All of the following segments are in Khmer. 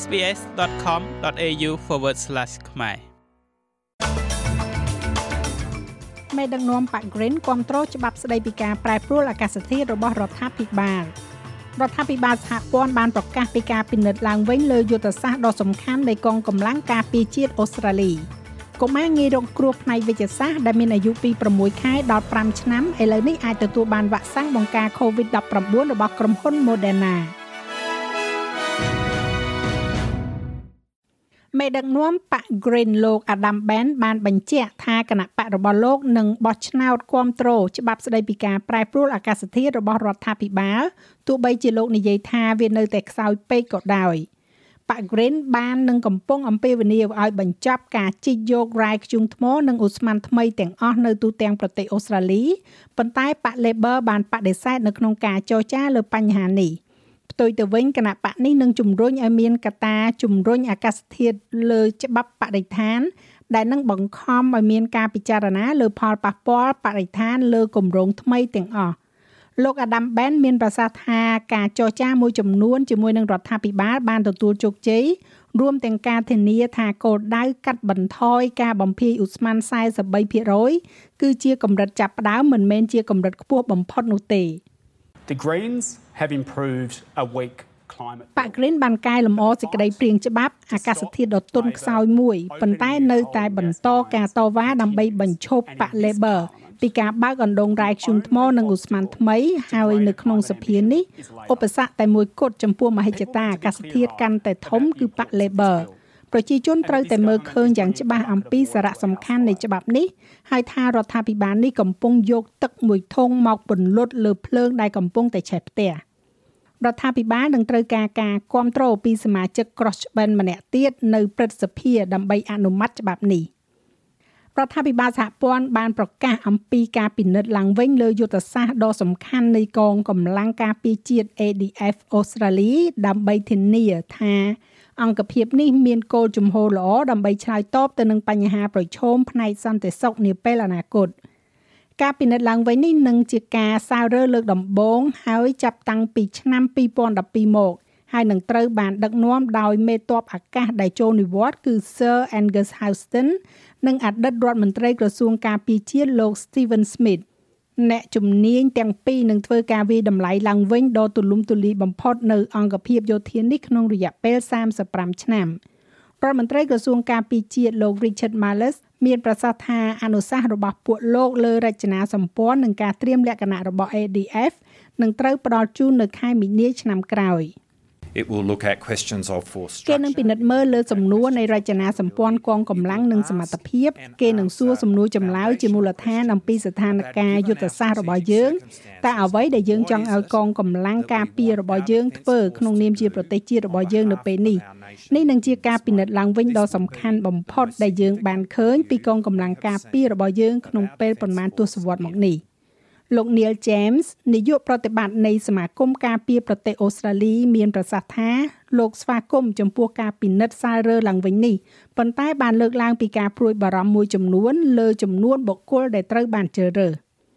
sbs.com.au/ ខ្មែរមេដឹកនាំប៉ាក់ Green គ្រប់គ្រងច្បាប់ស្តីពីការប្រែប្រួលអាកាសធាតុរបស់រដ្ឋាភិបាលរដ្ឋាភិបាលសហព័ន្ធបានប្រកាសពីការពិនិត្យឡើងវិញលើយុទ្ធសាស្ត្រដ៏សំខាន់នៃកងកម្លាំងការពារជាតិអូស្ត្រាលីកុមារងាយរងគ្រោះផ្នែកវិទ្យាសាស្ត្រដែលមានអាយុពី6ខែដល់5ឆ្នាំឥឡូវនេះអាចទទួលបានវ៉ាក់សាំងបង្ការ COVID-19 របស់ក្រុមហ៊ុន Moderna មេដឹកនាំបក Green លោក Adam Ben បានបញ្ជាក់ថាគណៈបករបស់លោកនឹងបោះឆ្នោតគ្រប់គ្រងច្បាប់ស្តីពីការប្រែប្រួលអាកាសធាតុរបស់រដ្ឋាភិបាលទោះបីជាលោកនិយាយថាវានៅតែខ្សោយពេកក៏ដោយបក Green បាននឹងកំពុងអំពាវនាវឲ្យបញ្ចប់ការជីកយករ៉ែខ្ជុងថ្មនិងឧស្ម័នថ្មីទាំងអស់នៅទូទាំងប្រទេសអូស្ត្រាលីប៉ុន្តែបក Labor បានបដិសេធនៅក្នុងការចរចាលើបញ្ហានេះ។ ផ្ទុយទៅវិញគណៈបកនេះនឹងជំរុញឲ្យមានកត្តាជំរុញអាកាសធាតុលើច្បាប់បរិស្ថាន ដែលនឹងបង្ខំឲ្យមានការពិចារណាលើផលប៉ះពាល់បរិស្ថានលើគម្រោងថ្មីទាំងអស់លោកអាដាមបែនមានប្រសាសន៍ថាការចរចាមួយចំនួនជាមួយនឹងរដ្ឋាភិបាលបានទទួលជោគជ័យរួមទាំងការធានាថាគោលដៅកាត់បន្ថយការបំភាយឧស្ម័ន43%គឺជាកម្រិតចាប់ផ្ដើមមិនមែនជាកម្រិតខ្ពស់បំផុតនោះទេ The Greens have improved a weak ប៉ាក្រិនបានកែលម្អសេចក្តីព្រៀងច្បាប់អាកាសធាតុដ៏ទន់ខ្សោយមួយប៉ុន្តែនៅតែបន្តការតវ៉ាដើម្បីបញ្ឈប់ប៉ា Labor ពីការបើកអណ្ដូងរ៉ែខ្ជុំថ្មនិងឧស្ម័នថ្មីហើយនៅក្នុងសភានេះឧបសគ្គតែមួយគត់ចំពោះមហិច្ឆតាអាកាសធាតុកាន់តែធំគឺប៉ា Labor ប្រជាជនត្រូវតែមើលឃើញយ៉ាងច្បាស់អំពីសារៈសំខាន់នៃច្បាប់នេះហើយថារដ្ឋាភិបាលនេះកំពុងយកទឹកមួយធុងមកពន្លត់លើភ្លើងដែលកំពុងតែឆេះផ្ទះរដ្ឋាភិបាលនឹងត្រូវការការគ្រប់គ្រងពីសមាជិក Crossband ម្នាក់ទៀតនៅព្រឹទ្ធសភាដើម្បីអនុម័តច្បាប់នេះរដ្ឋាភិបាលសហព័ន្ធបានប្រកាសអំពីការពិនិត្យឡើងវិញលើយុទ្ធសាស្ត្រដ៏សំខាន់នៃកងកម្លាំងការពារជាតិ ADF អូស្ត្រាលីដើម្បីធានាថា អង្គភាពនេះមានគោលជំហរល្អដើម្បីឆ្លើយតបទៅនឹងបញ្ហាប្រឈមផ្នែកសន្តិសុខនាពេលអនាគតការពិនិត្យឡើងវិញនេះនឹងជាការសាវរើលើកដំបូងហើយចាប់តាំងពីឆ្នាំ2012មកហើយនឹងត្រូវបានដឹកនាំដោយមេតបអាកាសដែលចូលនិវត្តន៍គឺ Sir Angus Houston និងអតីតរដ្ឋមន្ត្រីក្រសួងការពារជាតិលោក Stephen Smith អ្នកជំនាញទាំងពីរនឹងធ្វើការវិតម្លៃឡើងវិញដ៏ទូលំទូលាយបំផុតនៅអង្គភាពយោធានេះក្នុងរយៈពេល35ឆ្នាំរដ្ឋមន្ត្រីក្រសួងការពារជាតិលោក Richard Marles មានប្រសាសន៍ថាអនុសាសន៍របស់ពួកលោកលើរចនាសម្ព័ន្ធនិងការត្រៀមលក្ខណៈរបស់ ADF នឹងត្រូវផ្ដល់ជូននៅខែមីនាឆ្នាំក្រោយ។ It will look at questions of force គេនឹងពិនិត្យមើលលើសំណួរនៃរចនាសម្ព័ន្ធកងកម្លាំងនិងសមត្ថភាព គេនឹងសួរសំណួរចម្លើយជាមូលដ្ឋានអំពីស្ថានភាពយុទ្ធសាស្ត្ររបស់យើងតើអ្វីដែលយើងចង់ឲ្យកងកម្លាំងការពាររបស់យើងធ្វើក្នុងនាមជាប្រទេសជាតិរបស់យើងនៅពេលនេះនេះនឹងជាការពិនិត្យឡើងវិញដ៏សំខាន់បំផុតដែលយើងបានឃើញពីកងកម្លាំងការពាររបស់យើងក្នុងពេលប្រមាណទសវត្សរ៍មកនេះ។ លោក Neil James នាយកប្រតិបត្តិនៃសមាគមការពារប្រទេសអូស្ត្រាលី មានប្រសាសន៍ថាលោកស្វាគមន៍ចំពោះការពិនិត្យសាររើឡើងវិញនេះប៉ុន្តែបានលើកឡើងពីការព្រួយបារម្ភមួយចំនួនលើចំនួនបុគ្គលដែលត្រូវបានជ្រើសរើស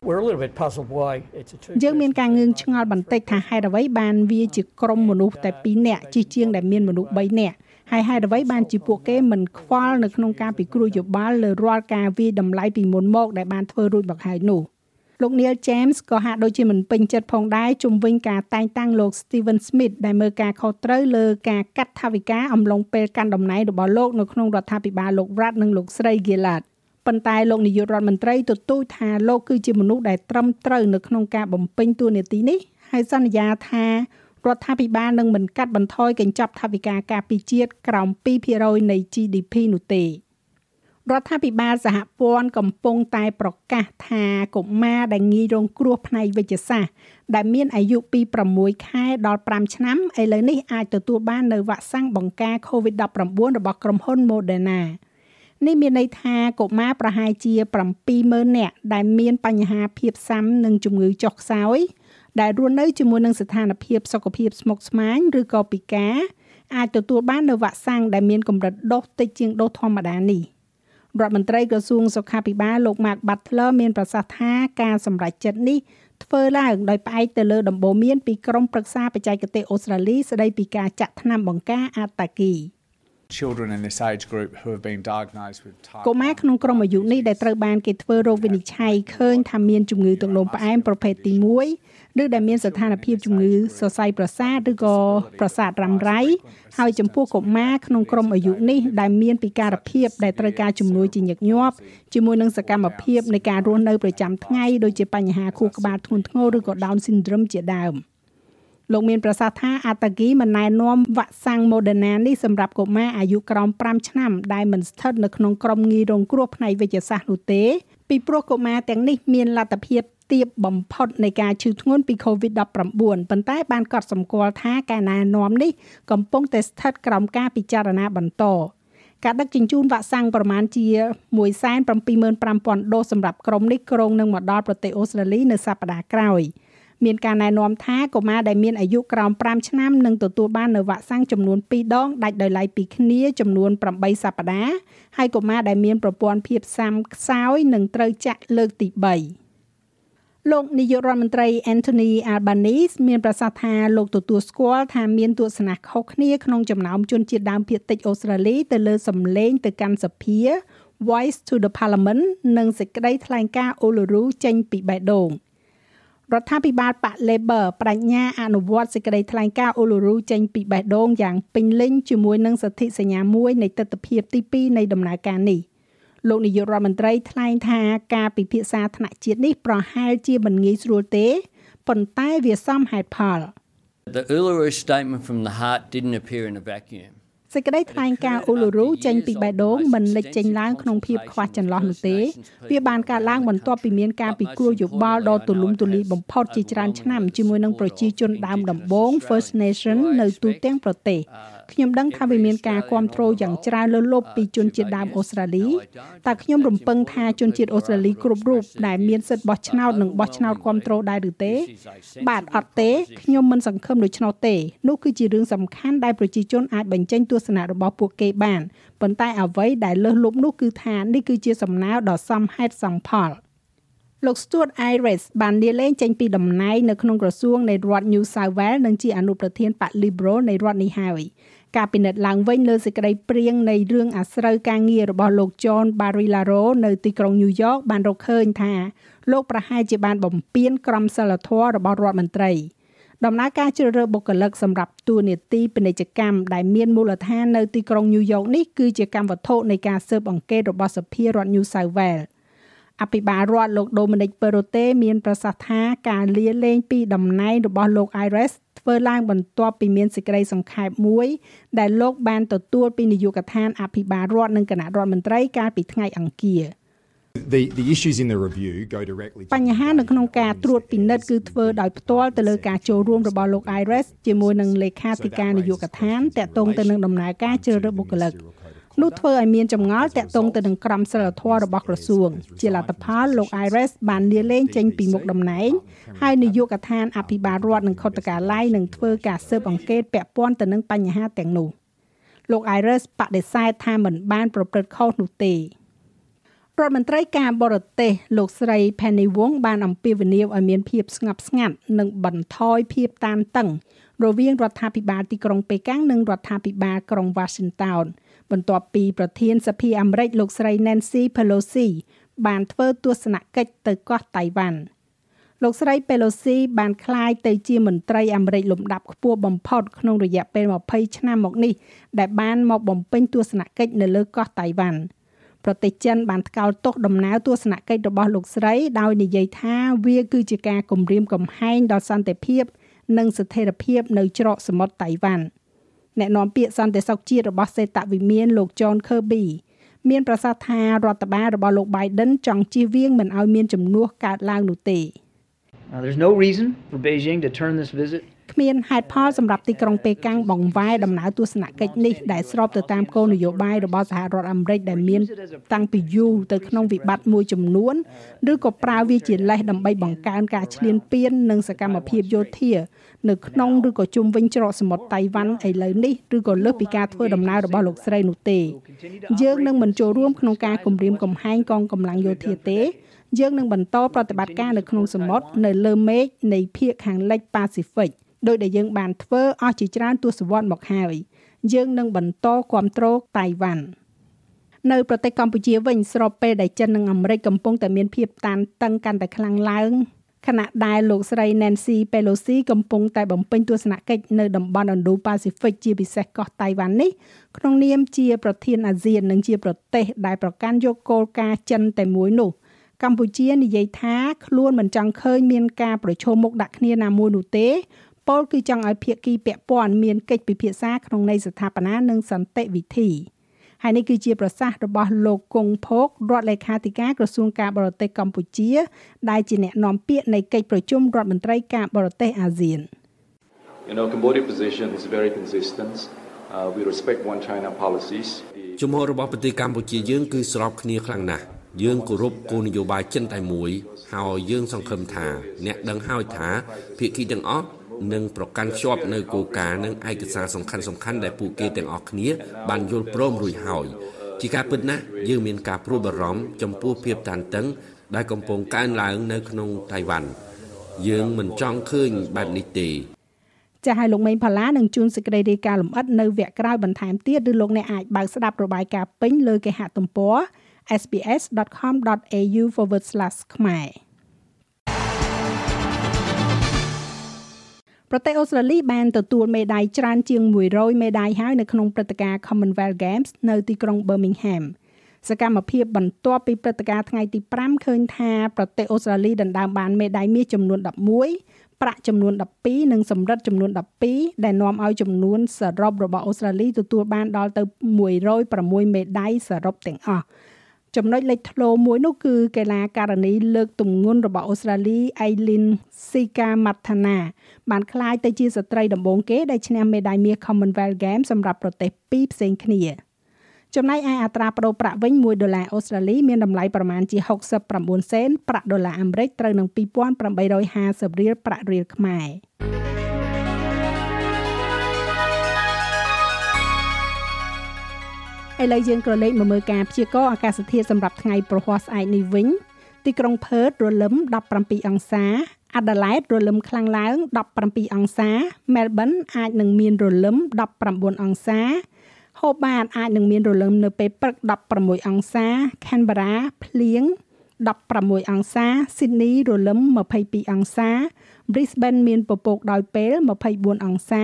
We're a little bit puzzled why it's a two យើងមានការងឿងឆ្ងល់បន្តិចថាហេតុអ្វីបានវាជាក្រុមមនុស្សតែ2នាក់ជិះជាងដែលមានមនុស្ស3នាក់ហើយហេតុអ្វីបានជាពួកគេមិនខ្វល់នៅក្នុងការពិគ្រោះយោបល់លើរាល់ការវាយតម្លៃពីមុនមកដែលបានធ្វើរួចមកហើយនោះ។ លោក Neil James ក៏ហាក់ដូចជាមិនពេញចិត្តផងដែរជំវិញការតែងតាំងលោក Steven Smith ដែលមើលការខុសត្រូវលើការកាត់ថវិកាអំឡុងពេលកាន់តំណែងរបស់លោកនៅក្នុងរដ្ឋាភិបាលលោក Rudd និងលោកស្រី Gillard ប៉ុន្តែលោកនាយករដ្ឋមន្ត្រីទទូចថាលោកគឺជាមនុស្សដែលត្រឹមត្រូវនៅក្នុងការបំពេញតួនាទីនេះហើយសន្យាថារដ្ឋាភិបាលនឹងមិនកាត់បន្ថយកញ្ចប់ថវិកាការពារជាតិក្រោម2%នៃ GDP នោះទេ។ រដ្ឋាភិបាលសហព័ន្ធកំពុងតែប្រកាសថាកុមារដែលងាយរងគ្រោះផ្នែកវិទ្យាសាស្ត្រដែលមានអាយុពី6ខែដល់5ឆ្នាំឥឡូវនេះអាចទទួលបាននៅវ៉ាក់សាំងបង្ការ COVID-19 របស់ក្រុមហ៊ុន Moderna នេះមានន័យថាកុមារប្រហែលជា70000នាក់ដែលមានបញ្ហាភាពស៊ាំនិងជំងឺចុះខ្សោយដែលរស់នៅជាមួយនឹងស្ថានភាពសុខភាពស្មុគស្មាញឬក៏ពិការអាចទទួលបាននៅវ៉ាក់សាំងដែលមានកម្រិតដូសតិចជាងដូសធម្មតានេះ រដ្ឋមន្ត្រីក្រសួងសុខាភិបាលលោក Mark Butler មានប្រសាសន៍ថាការសម្រេចចិត្តនេះធ្វើឡើងដោយផ្អែកទៅលើដំបូន្មានពីក្រមប្រឹក្សាបច្ចេកទេសអូស្ត្រាលីស្ដីពីការចាក់ថ្នាំបង្ការអាតាគី children in this age group who have been diagnosed with type កុមារក្នុងក្រុមអាយុនេះដែលត្រូវបានគេធ្វើរោគវិនិច្ឆ័យឃើញថាមានជំងឺទឹកនោមផ្អែមប្រភេទទី1ឬដែលមានស្ថានភាពជំងឺសរសៃប្រសាទឬក៏ប្រសាទរ៉ាំរ៉ៃហើយចំពោះកុមារក្នុងក្រុមអាយុនេះដែលមានពិការភាពដែលត្រូវការជំនួយជាញឹកញាប់ជាមួយនឹងសកម្មភាពនៃការរស់នៅប្រចាំថ្ងៃដូចជាបញ្ហាខួរក្បាលធ្ងន់ធ្ងរឬក៏ Down syndrome ជាដើម លោកមានប្រសាសន៍ថាអាតាគីមិនណែនាំវ៉ាក់សាំង Moderna នេះសម្រាប់កុមារអាយុក្រោម5ឆ្នាំដែលមិនស្ថិតនៅក្នុងក្រុមងាយរងគ្រោះផ្នែកវិទ្យាសាស្ត្រនោះទេពីព្រោះកុមារទាំងនេះមានលទ្ធភាពទាបបំផុតនៃការឈឺធ្ងន់ពី COVID-19 ប៉ុន្តែបានកត់សម្គាល់ថាការណែនាំនេះកំពុងតែស្ថិតក្រោមការពិចារណាបន្តការដឹកជញ្ជូនវ៉ាក់សាំងប្រមាណជា175,000ដូសសម្រាប់ក្រុមនេះក្រុងនឹងមកដល់ប្រទេសអូស្ត្រាលីនៅសប្តាហ៍ក្រោយ មានការណែនាំថាកុមារដែលមានអាយុក្រោម5ឆ្នាំនឹងទទួលបាននៅវ៉ាក់សាំងចំនួន2ដងដាច់ដោយឡែកពីគ្នាចំនួន8សប្តាហ៍ហើយកុមារដែលមានប្រព័ន្ធភាពស៊ាំខ្សោយនឹងត្រូវចាក់លើកទី3លោកនាយករដ្ឋមន្ត្រី Anthony Albanese មានប្រសាសន៍ថាលោកទទួលស្គាល់ថាមានទស្សនៈខុសគ្នាក្នុងចំណោមជនជាតិដើមភាគតិចអូស្ត្រាលីទៅលើសម្លេងទៅកាន់សភា Voice to the Parliament និងសេចក្តីថ្លែងការណ៍ Uluru ចេញពីបេះដូង រដ្ឋាភិបាលបក Labor បដិញ្ញាអនុវត្តសេចក្តីថ្លែងការណ៍ Uluru ចេញពីបេះដូងយ៉ាងពេញលេញជាមួយនឹងសន្ធិសញ្ញាមួយនៃទស្សនវិជ្ជាទី2នៃដំណើរការនេះ។លោកនាយករដ្ឋមន្ត្រីថ្លែងថាការពិភាក្សាថ្នាក់ជាតិនេះប្រហែលជាមិនងាយស្រួលទេប៉ុន្តែវាសមហេតុផល The Uluru statement from the heart didn't appear in a vacuum. សេចក្តីថ្លែងការណ៍អ៊ូលូរូចេញពីបេះដូងមិនលេចចេញឡើងក្នុងភាពខ្វះចន្លោះនោះទេវាបានកើតឡើងបន្ទាប់ពីមានការពិគ្រោះយោបល់ដ៏ទូលំទូលាយបំផុតជាច្រើនឆ្នាំជាមួយនឹងប្រជាជនដើមដំបូង First Nation នៅទូទាំងប្រទេស ខ្ញុំដឹងថាវាមានការគ្រប់គ្រងយ៉ាងច្រើនលើសលប់ពីជនជាតិដើមអូស្ត្រាលីតែខ្ញុំរំពឹងថាជនជាតិអូស្ត្រាលីគ្រប់រូបដែលមានសិទ្ធិបោះឆ្នោតនិងបោះឆ្នោតគ្រប់គ្រងដែរឬទេ បាទអត់ទេខ្ញុំមិនសង្ឃឹមដូច្នោះទេនោះគឺជារឿងសំខាន់ដែលប្រជាជនអាចបញ្ចេញទស្សនៈរបស់ពួកគេបានប៉ុន្តែអ្វីដែលលើសលប់នោះគឺថានេះគឺជាសំណើដ៏សមហេតុសមផលលោក Stuart Ayres បានលាលែងចេញពីតំណែងនៅក្នុងក្រសួងនៃរដ្ឋ New South Wales និងជាអនុប្រធានបក Liberal នៃរដ្ឋនេះហើយ ការពិនិត្យឡើងវិញលើសេចក្តីព្រៀងនៃរឿងអាស្រូវការងាររបស់លោក John Barilaro នៅទីក្រុង New York បានរកឃើញថាលោកប្រហែលជាបានបំពានក្រមសីលធម៌របស់រដ្ឋមន្ត្រីដំណើរការជ្រើសរើសបុគ្គលិកសម្រាប់តួនាទីពាណិជ្ជកម្មដែលមានមូលដ្ឋាននៅទីក្រុង New York នេះគឺជាកម្មវត្ថុនៃការស៊ើបអង្កេតរបស់សភារដ្ឋ New South Wales អភិបាលរដ្ឋលោក Dominic Perrottet មានប្រសាសន៍ថាការលាលែងពីតំណែងរបស់លោក Iris ធ្វើឡើងបន្ទាប់ពីមានសេចក្តីសង្ខេបមួយ ដែលលោកបានទទួលពីនាយកដ្ឋានអភិបាលរដ្ឋនិងគណៈរដ្ឋមន្ត្រីកាលពីថ្ងៃអង្គារ The the issues in the review go directly បញ្ហានៅក្នុងការត្រួតពិនិត្យគឺធ្វើដោយផ្ទាល់ទៅលើការចូលរួមរបស់លោក Iris ជាមួយនឹងលេខាធិការនាយកដ្ឋានតាក់ទងទៅនឹងដំណើរការជ្រើសរើសបុគ្គលិក នោះធ្វើឲ្យមានចម្ងល់តាក់ទងទៅនឹងក្រមសីលធម៌របស់ក្រសួង ជាលទ្ធផលលោក Iris បានលាលែងចេញពីមុខតំណែងហើយនាយកដ្ឋានអភិបាលរដ្ឋនិងខុទ្ទកាល័យនឹងធ្វើការស៊ើបអង្កេតពាក់ព័ន្ធទៅនឹងបញ្ហាទាំងនោះលោក Iris បដិសេធថាមិនបានប្រព្រឹត្តខុសនោះទេរដ្ឋមន្ត្រីការបរទេសលោកស្រី Penny Wong បានអំពាវនាវឲ្យមានភាពស្ងប់ស្ងាត់និងបន្ថយភាពតានតឹងរវាងរដ្ឋាភិបាលទីក្រុងប៉េកាំងនិងរដ្ឋាភិបាលក្រុង Washington បន្ទាប់ពីប្រធានសភាអាមេរិកលោកស្រី Nancy Pelosi បានធ្វើទស្សនកិច្ចទៅកោះតៃវ៉ាន់លោកស្រី Pelosi បានក្លាយទៅជាមន្ត្រីអាមេរិកលំដាប់ខ្ពស់បំផុតក្នុងរយៈពេល20ឆ្នាំមកនេះដែលបានមកបំពេញទស្សនកិច្ចនៅលើកោះតៃវ៉ាន់ប្រទេសចិនបានថ្កោលទោសដំណើរទស្សនកិច្ចរបស់លោកស្រីដោយនិយាយថាវាគឺជាការគំរាមកំហែងដល់សន្តិភាព និងស្ថិរភាពនៅច្រកសមុទ្រតៃវ៉ាន់ អ្នកនាំពាក្យសន្តិសុខជាតិរបស់សេតវិមានលោក John Kirby មានប្រសាសន៍ថារដ្ឋបាលរបស់លោក Biden ចង់ជៀសវាងមិនឲ្យមានចំនួនកើតឡើងនោះទេ Uh, there's no reason for Beijing to turn this visit គ្មានហេតុផលសម្រាប់ទីក្រុងប៉េកាំងបង្វែរដំណើរទស្សនកិច្ចនេះដែលស្របទៅតាមគោលនយោបាយរបស់សហរដ្ឋអាមេរិកដែលមានតាំងពីយូរទៅក្នុងវិបត្តិមួយចំនួនឬក៏ប្រើវាជាលេសដើម្បីបង្កើនការឈ្លានពាននិងសកម្មភាពយោធានៅក្នុងឬក៏ជុំវិញច្រកសមុទ្រតៃវ៉ាន់ឥឡូវនេះឬក៏លើសពីការធ្វើដំណើររបស់លោកស្រីនោះទេ យើងនឹងមិនចូលរួមក្នុងការគម្រាមកំហែងកងកម្លាំងយោធាទេយើងនឹងបន្តប្រតិបត្តិការនៅក្នុងសមុទ្រនៅលើមេឃនៃភាគខាងលិចប៉ាស៊ីហ្វិក ដោយដែលយើងបានធ្វើអស់ជាច្រើនទសវត្សរ៍មកហើយយើងនឹងបន្តគ្រប់គ្រងតៃវ៉ាន់នៅប្រទេសកម្ពុជាវិញស្របពេលដែលចិននិងអាមេរិកកំពុងតែមានភាពតានតឹងកាន់តែខ្លាំងឡើងខណៈដែលលោកស្រី Nancy Pelosi កំពុងតែបំពេញទស្សនកិច្ចនៅតំបន់ Indo-Pacific ជាពិសេសកោះតៃវ៉ាន់នេះក្នុងនាមជាប្រធានអាស៊ាននិងជាប្រទេសដែលប្រកាន់យកគោលការណ៍ចិនតែមួយនោះកម្ពុជានិយាយថាខ្លួនមិនចង់ឃើញមានការប្រឈមមុខដាក់គ្នាណាមួយនោះទេ ពលគឺចង់ឲ្យភាគីពាក់ព័ន្ធមានកិច្ចពិភាក្សាក្នុងន័យស្ថាបនានិងសន្តិវិធីហើយនេះគឺជាប្រសាសន៍របស់លោកគង់ភោគរដ្ឋលេខាធិការក្រសួងការបរទេសកម្ពុជា ដែលជាអ្នកនាំពាក្យនៃកិច្ចប្រជុំរដ្ឋមន្ត្រីការបរទេសអាស៊ាន You know, Cambodia position is very consistent. Uh, we respect one China policies. ជំហររបស់ប្រទេសកម្ពុជាយើងគឺស្របគ្នាខ្លាំងណាស់យើងគោរពគោលនយោបាយចិនតែមួយ ហើយយើងសង្ឃឹមថា អ្នកដឹងហើយថាភាគីទាំងអស់ នឹងប្រកាន់ខ្ជាប់នៅគោលការណ៍និងឯកសារសំខាន់សំខាន់ដែលពួកគេទាំងអស់គ្នាបានយល់ព្រមរួចហើយជាការពិតណាស់យើងមានការព្រួយបារម្ភចំពោះភាពតានតឹង ដែលកំពុងកើនឡើងនៅក្នុងតៃវ៉ាន់យើងមិនចង់ឃើញបែបនេះទេចាស់ឲ្យលោកមេងផល្លានឹងជួនសេចក្តីរាយការណ៍លម្អិតនៅវគ្គក្រោយបន្ថែមទៀតឬលោកអ្នកអាចបើកស្ដាប់របាយការណ៍ពេញលើគេហទំព័រ sbs.com.au/ ខ្មែរ ប្រទេសអូស្ត្រាលីបានទទួលមេដាយច្រើនជាង100មេដាយហើយនៅក្នុងព្រឹត្តិការណ៍ Commonwealth Games នៅទីក្រុង Birmingham សកម្មភាពបន្ទាប់ពីព្រឹត្តិការណ៍ថ្ងៃទី5ឃើញថាប្រទេសអូស្ត្រាលីដណ្ដើមបានមេដាយមាសចំនួន11ប្រាក់ចំនួន12និងសំរិទ្ធចំនួន12ដែលនាំឲ្យចំនួនសរុបរបស់អូស្ត្រាលីទទួលបានដល់ទៅ106មេដាយសរុបទាំងអស់ ចំណុចលេចធ្លោមួយនោះគឺកីឡាករនីលើកទម្ងន់របស់អូស្ត្រាលី Aileen Sika Mathana បានក្លាយទៅជាស្ត្រីដំបូងគេដែលឈ្នះមេដាយមាស Commonwealth Games សម្រាប់ប្រទេសពីរផ្សេងគ្នាចំណែកឯអត្រាប្តូរប្រាក់វិញ1ដុល្លារអូស្ត្រាលីមានតម្លៃប្រមាណជា69សេនប្រាក់ដុល្លារអាមេរិកត្រូវនឹង2850រៀលប្រាក់រៀលខ្មែរ ឥឡូវយើងក៏លេខមកមើលការព្យាករណ៍អាកាសធាតុសម្រាប់ថ្ងៃប្រហ័សស្អែកនេះវិញទីក្រុងផឺតរលឹម17អង្សាអាដាលេដរលឹមខ្លាំងឡើង17អង្សាមែលប៊នអាចនឹងមានរលឹម19អង្សាហូបាតអាចនឹងមានរលឹមនៅពេលព្រឹក16អង្សាខេនបារ៉ាភ្លៀង16អង្សាស៊ីដនីរលឹម22អង្សា Brisbane មានពពកដោយពេល24អង្សា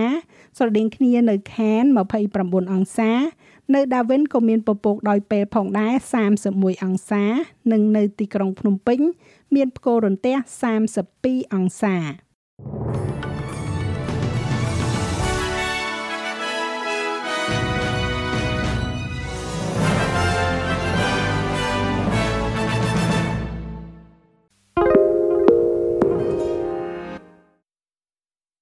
ស្រដៀងគ្នានៅ Cairns 29អង្សា នៅ Darwin ក៏មានពពកដោយពេលផងដែរ31អង្សា និងនៅទីក្រុងភ្នំពេញ មានផ្គររន្ទះ32អង្សា